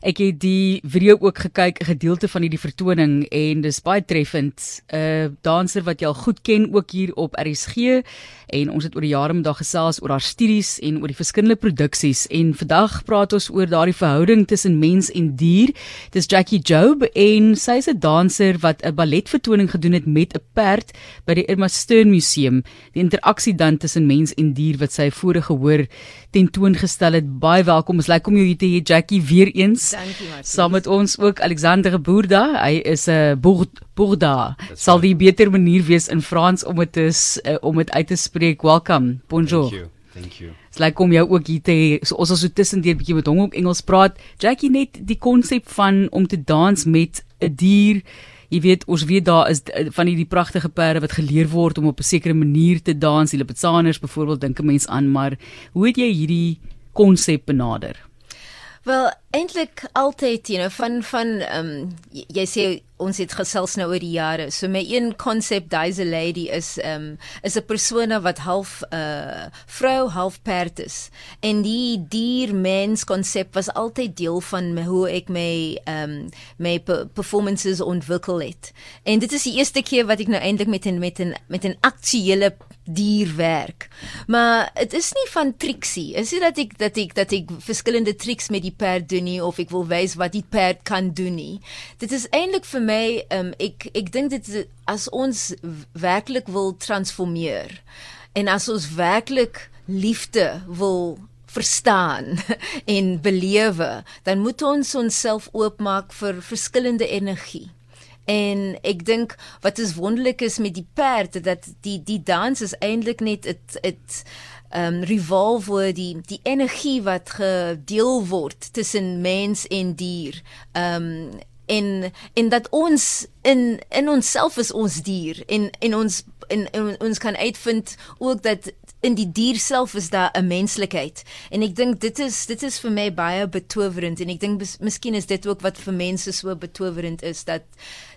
Ek het die video ook gekyk, 'n gedeelte van hierdie vertoning en dis baie treffend. 'n uh, Danser wat jy al goed ken ook hier op RSG en ons het oor die jare met haar gesels oor haar studies en oor die verskillende produksies en vandag praat ons oor daardie verhouding tussen mens en dier. Dis Jackie Job en sy's 'n danser wat 'n balletvertoning gedoen het met 'n perd by die Irma Stern Museum. Die interaksie dan tussen mens en dier wat sy vorige gehoor tentoongestel het. Baie welkom. Ons lyk om jou hier te hê Jackie weer eens. Dankie Martie. Saam met ons ook Alexander Boerda. Hy is 'n uh, Boerda. Sal die beter manier wees in Frans om dit uh, om dit uit te spreek. Welcome. Bonjour. Thank you. Thank you. Dit lyk om jou ook hier te hê. So, ons sal so tussendeur 'n bietjie met hom ook Engels praat. Jackie net die konsep van om te dans met 'n dier Jy weet ons weet daar is van hierdie pragtige perde wat geleer word om op 'n sekere manier te dans, die Lipetsaners byvoorbeeld dink 'n mens aan, maar hoe het jy hierdie konsep benader? Wel, eintlik altyd, you know, van van ehm um, jy sê ons het gesels nou oor die jare. So my een konsep daai's a lady is ehm um, is 'n persona wat half 'n uh, vrou, half perd is. En die dier mens konsep was altyd deel van my, hoe ek my ehm um, my performances ontwikkel het. En dit is die eerste keer wat ek nou eintlik met 'n met 'n met 'n aktuele dierwerk. Maar dit is nie van triksie. Is dit dat ek dat ek dat ek verskillende triks met die perd doen nie of ek wil wys wat die perd kan doen nie. Dit is eintlik vir my um, ek ek dink dit is, as ons werklik wil transformeer en as ons werklik liefde wil verstaan en belewe, dan moet ons onsself oopmaak vir verskillende energie. En ek dink wat is wonderlik is met die perd dat die die dans is eintlik net dit dit ehm um, revolve oor die die energie wat gedeel word tussen mens en dier. Ehm um, en en dat ons in in onsself is ons dier en en ons en, en ons kan uitvind ook dat in die dier self is daar 'n menslikheid en ek dink dit is dit is vir my baie betowerend en ek dink miskien is dit ook wat vir mense so betowerend is dat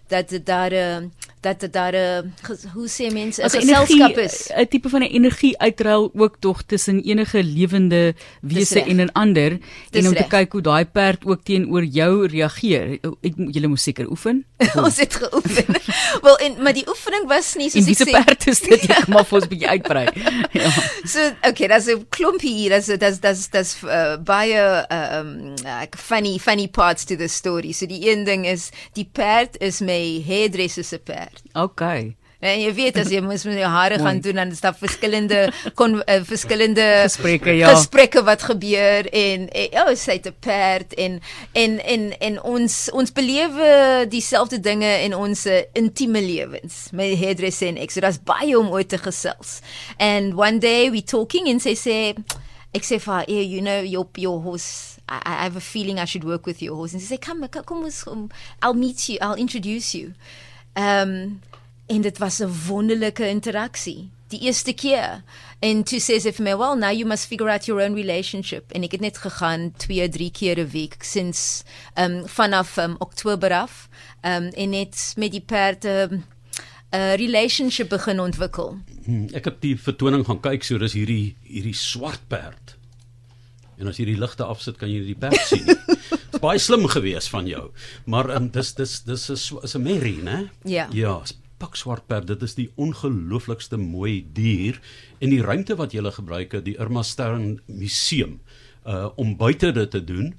dat dit daar 'n uh, dat dit daar 'n uh, hoe sê mense 'n geselskap is. 'n tipe van 'n energie uitruil ook tog tussen enige lewende wese en 'n ander Dis en om recht. te kyk hoe daai perd ook teenoor jou reageer. Ek jy moet seker oefen. Ons het geoefen. Wel en maar die oefening was nie soos en ek sê perd is dit? Ek maar vir ons 'n bietjie uitbrei. Ja so okay that's a klompie that's that's that's that's uh, baie uh, um like funny funny parts to the story. So die een ding is die perd is my hairdresser se perd. Okay En jy weet as jy mos met jou hare gaan doen dan is daar verskillende kon uh, verskillende Gesprekke, ja. gesprekke wat gebeur en eh, ja, oh, sy het 'n perd en en en en ons ons belewe dieselfde dinge in ons uh, intieme lewens. My hairdresser en ek, so daar's baie om ooit te gesels. And one day we talking and sy sê ek sê vir haar, "Hey, you know your your horse I, I have a feeling I should work with your horse." And sy sê, "Come, come, come I'll meet you. I'll introduce you." Um en dit was 'n wonderlike interaksie die eerste keer en toe sê sy vir my well now you must figure out your own relationship en ek het net gegaan 2 3 keer 'n week sins um vanaf um, Oktober af um en net met die perd 'n um, uh, relationship begin ontwikkel Hmm, ek het die vertoning gaan kyk, so dis hierdie hierdie swart perd. En as jy die ligte afsit, kan jy die perd sien. Baie slim gewees van jou. Maar um, dis dis dis is is 'n merrie, né? Ja. Ja, pak swart perd, dit is die ongelooflikste mooi dier en die ruimte wat jy gele gebruik het, die Irma Stern Museum, uh om buite dit te doen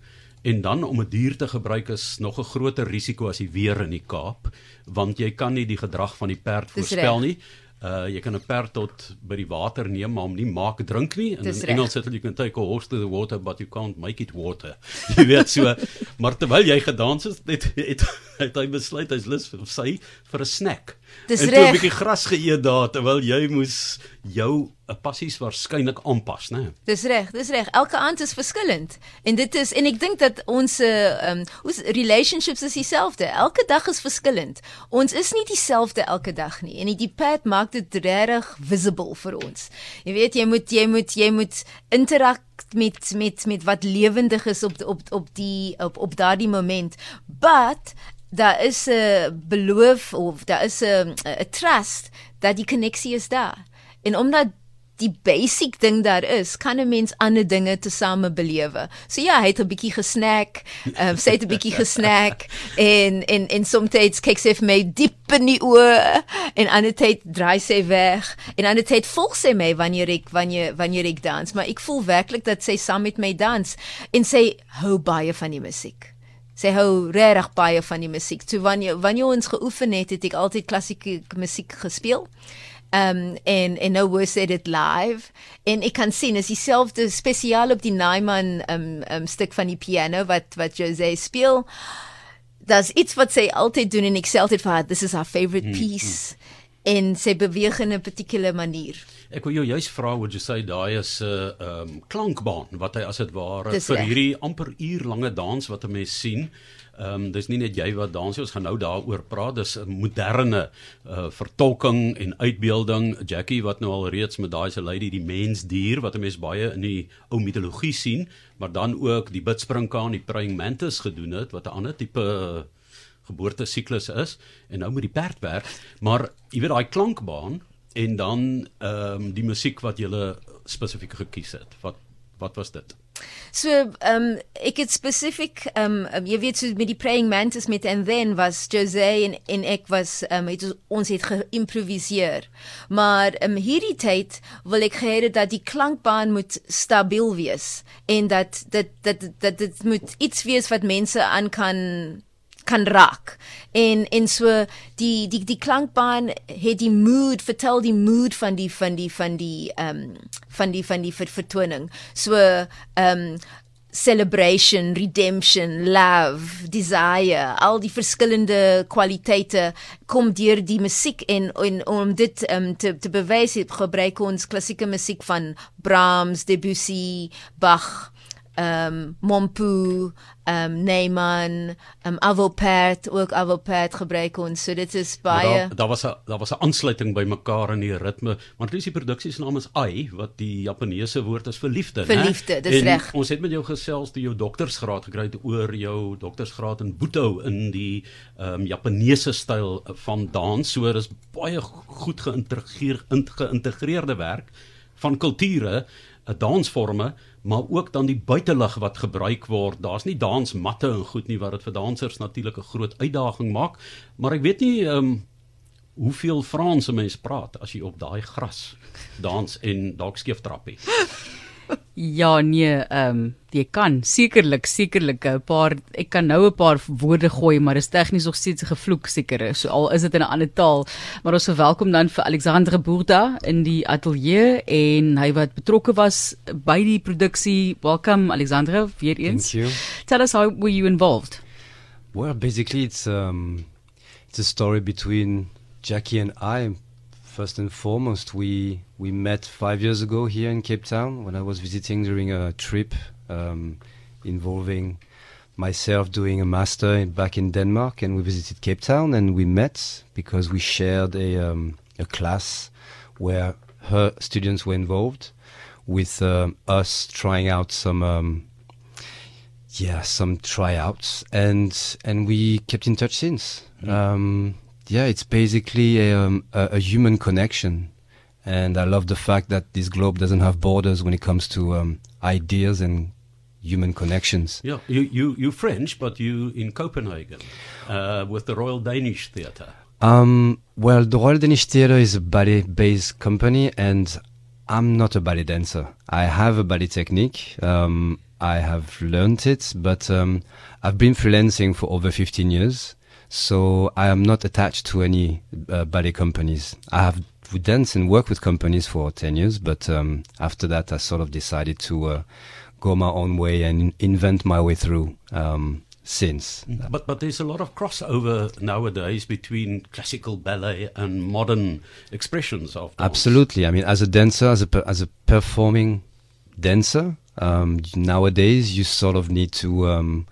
en dan om 'n dier te gebruik is nog 'n groter risiko as die weer in die Kaap, want jy kan nie die gedrag van die perd voorspel nie. Uh jy kan 'n perd tot by die water neem maar hom nie maak drink nie. In, Dis in reg. Engels sê hulle you can take a horse to the water but you can't make it water. Jy weet so. maar terwyl jy gedans het, het, het, het hy besluit hy's lus vir sy vir 'n snack. Dis en toe 'n bietjie gras geëet daar terwyl jy moes jou passies waarskynlik aanpas, né? Dis reg, dis reg. Elke aand is verskillend. En dit is en ek dink dat ons uh, um ons relationships is dieselfde. Elke dag is verskillend. Ons is nie dieselfde elke dag nie. En die pad maak dit regtig visible vir ons. Jy weet jy moet jy moet jy moet interak met met met wat lewendig is op op op die op op daardie moment. But daar is 'n beloof of daar is 'n 'n trust dat die koneksie is daar. En omdat die basic ding daar is, kan 'n mens ander dinge tesame belewe. So ja, hy het 'n bietjie gesnack, um, sê het 'n bietjie gesnack en en en soms kyk sy vir my diep in die oë en ander tyd draai sy weg en ander tyd volg sy my wanneer ek wanneer wanneer ek dans, maar ek voel werklik dat sy saam met my dans en sy hou baie van die musiek. Sy hou regtig baie van die musiek. So wanneer wanneer ons geoefen het, het ek altyd klassieke musiek gespeel. Um en en nou was dit live en ek kan sien is dieselfde spesiaal op die Naiman um um stuk van die piano wat wat Jose speel. Das iets wat sy altyd doen en ek sê altyd vir haar this is her favorite hmm, piece mm, mm. en sy beweeg in 'n particular manier. Ek wil jou juist vra jy sê daai is 'n uh, um klankbaan wat hy as dit ware vir hierdie amper uur lange dans wat 'n mens sien Ehm um, dis nie net jy wat dans, ons gaan nou daaroor praat. Dis 'n moderne uh, vertolking en uitbeelding. Jackie wat nou al reeds met daai se lady die mensdier wat 'n mens baie in die ou mitologie sien, maar dan ook die bidspringkaan, die praying mantis gedoen het wat 'n ander tipe geboorte siklus is en nou met die perd werk, maar jy weet daai klankbaan en dan ehm um, die musiek wat jy spesifiek gekies het. Wat wat was dit? So ehm um, ek het spesifiek ehm um, jy weet so met die praying mantis met and then was Jose en en ek was ehm um, het ons het geïmproviseer. Maar ehm um, hierdie tyd wil ek hê dat die klankbaan moet stabiel wees en dat dit dit dit moet iets wees wat mense aan kan kan raak. En en so die die die klankbaan het die mood vertel die mood van die van die van die ehm um, van die van die vertoning. So ehm um, celebration, redemption, love, desire, al die verskillende kwaliteite kom deur die musiek en, en om dit um, te te bewys gebruik ons klassieke musiek van Brahms, Debussy, Bach, um, Mompu, ehm um, Neyman, ehm um, Avopert, ook Avopert gebruik ons. So dit is baie Daar daar was 'n daar was 'n aansluiting by mekaar in die ritme, want dis die produksie se naam is Ai wat die Japaneese woord is vir liefde, né? Vir liefde, dis reg. Ons het met jou gesels toe jou doktorsgraad gekry het oor jou doktorsgraad in Buto in die ehm um, Japaneese styl van dans. So dis baie goed geïntegreer geïntegreerde werk van kulture, dansforme maar ook dan die buitelug wat gebruik word. Daar's nie dansmatte en goed nie wat dit vir dansers natuurlik 'n groot uitdaging maak, maar ek weet nie ehm um, hoeveel Franse mense praat as jy op daai gras dans en dalk skeef trappie. Ja, nee, ehm um, jy kan sekerlik sekerlik 'n paar ek kan nou 'n paar woorde gooi, maar is tegnies nog steeds gevloek seker. So al is dit in 'n ander taal, maar ons verwelkom dan vir Alexandre Bourda in die ateljee en hy wat betrokke was by die produksie. Welcome Alexandre, weer eens. Thank you. Tell us how were you involved? Well, basically it's um it's a story between Jackie and I First and foremost, we we met five years ago here in Cape Town when I was visiting during a trip um, involving myself doing a master in, back in Denmark, and we visited Cape Town and we met because we shared a um, a class where her students were involved with um, us trying out some um, yeah some tryouts and and we kept in touch since. Mm. Yeah, it's basically a, um, a, a, human connection. And I love the fact that this globe doesn't have borders when it comes to um, ideas and human connections. Yeah, you, you, you're French, but you in Copenhagen uh, with the Royal Danish Theatre. Um, well, the Royal Danish Theatre is a ballet based company, and I'm not a ballet dancer. I have a ballet technique. Um, I have learned it, but um, I've been freelancing for over 15 years. So I am not attached to any uh, ballet companies. I have danced and worked with companies for 10 years, but um, after that, I sort of decided to uh, go my own way and invent my way through. Um, since. Mm-hmm. But but there's a lot of crossover nowadays between classical ballet and modern expressions of dance. Absolutely. I mean, as a dancer, as a as a performing dancer, um, nowadays you sort of need to um,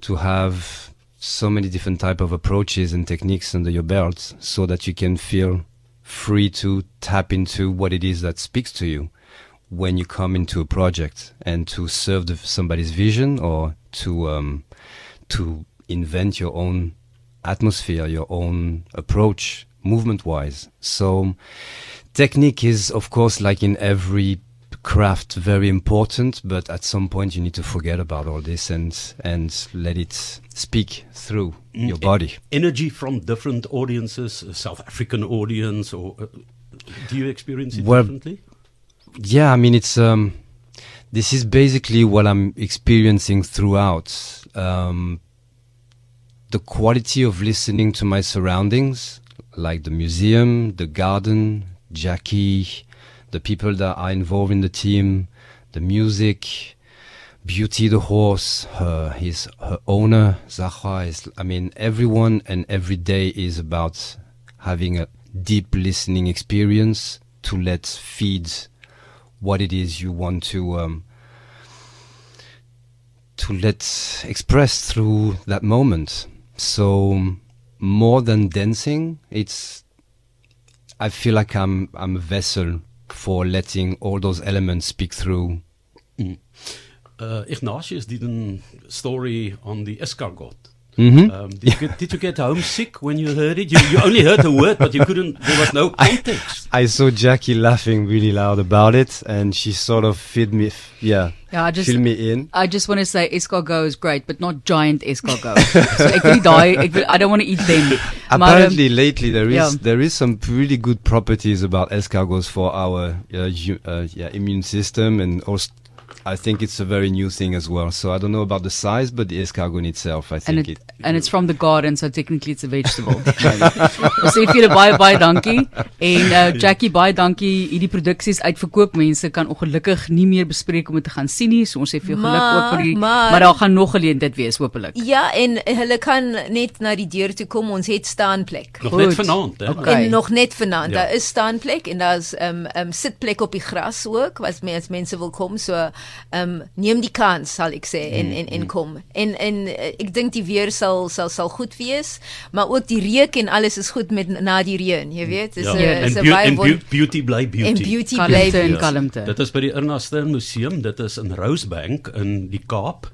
to have so many different type of approaches and techniques under your belt so that you can feel free to tap into what it is that speaks to you when you come into a project and to serve the, somebody's vision or to um, to invent your own atmosphere, your own approach movement wise. So technique is of course like in every craft very important, but at some point you need to forget about all this and and let it speak through Mm, your body. Energy from different audiences, a South African audience, or uh, do you experience it Well, differently? Yeah, I mean it's um this is basically what I'm experiencing throughout. Um the quality of listening to my surroundings, like the museum, the garden, Jackie, the people that are involved in the team, the music, Beauty the horse, her his her owner, Zahra is I mean everyone and every day is about having a deep listening experience to let feed what it is you want to um, to let express through that moment. So more than dancing, it's I feel like I'm I'm a vessel for letting all those elements speak through. Uh, Ignatius did a story on the escargot. Mm-hmm. Um, did, you get, did you get homesick when you heard it? You, you only heard the word, but you couldn't. There was no context. I saw Jackie laughing really loud about it, and she sort of filled me, yeah, Ja, I just filled me in. I just want to say escargot is great, but not giant escargot. so ek wil nie daai ek wil I don't want to eat them. Maar, um, Apparently, lately there is yeah. there is some really good properties about escargots for our uh, uh, yeah, immune system, and also I think it's a very new thing as well. So I don't know about the size, but the escargot itself, I and think it, it. and it's from the garden, so technically it's a vegetable. Sê vir julle baie baie dankie en uh, Jackie baie dankie. Hierdie produksies uitverkoop. Mense kan ongelukkig nie meer bespreek om dit te gaan sien nie. So ons sê vir jou geluk Maar- ook vir die maar- maar daar gaan nog geleentheid wees hopelik. Ja, en hulle kan net na die deur toe kom. Ons het staanplek. Nog Goed. net vanaand, hè? Okay. En nog net vanaand, Ja. daar is staanplek en daar's ehm um, um, sitplek op die gras ook, wat mense mense wil kom. So ehm um, neem die kans sal ek sê en en en kom. En en eh, ek dink die weer sal sal sal goed wees, maar ook die reuk en alles is goed met na die reën, jy weet. Dis 'n Ja. 'n beau baie en won- beau beauty bly beauty. en beauty bly Kalmte kalmte. Dit is by die Erna Stern Museum, dit is in Rosebank in die Kaap.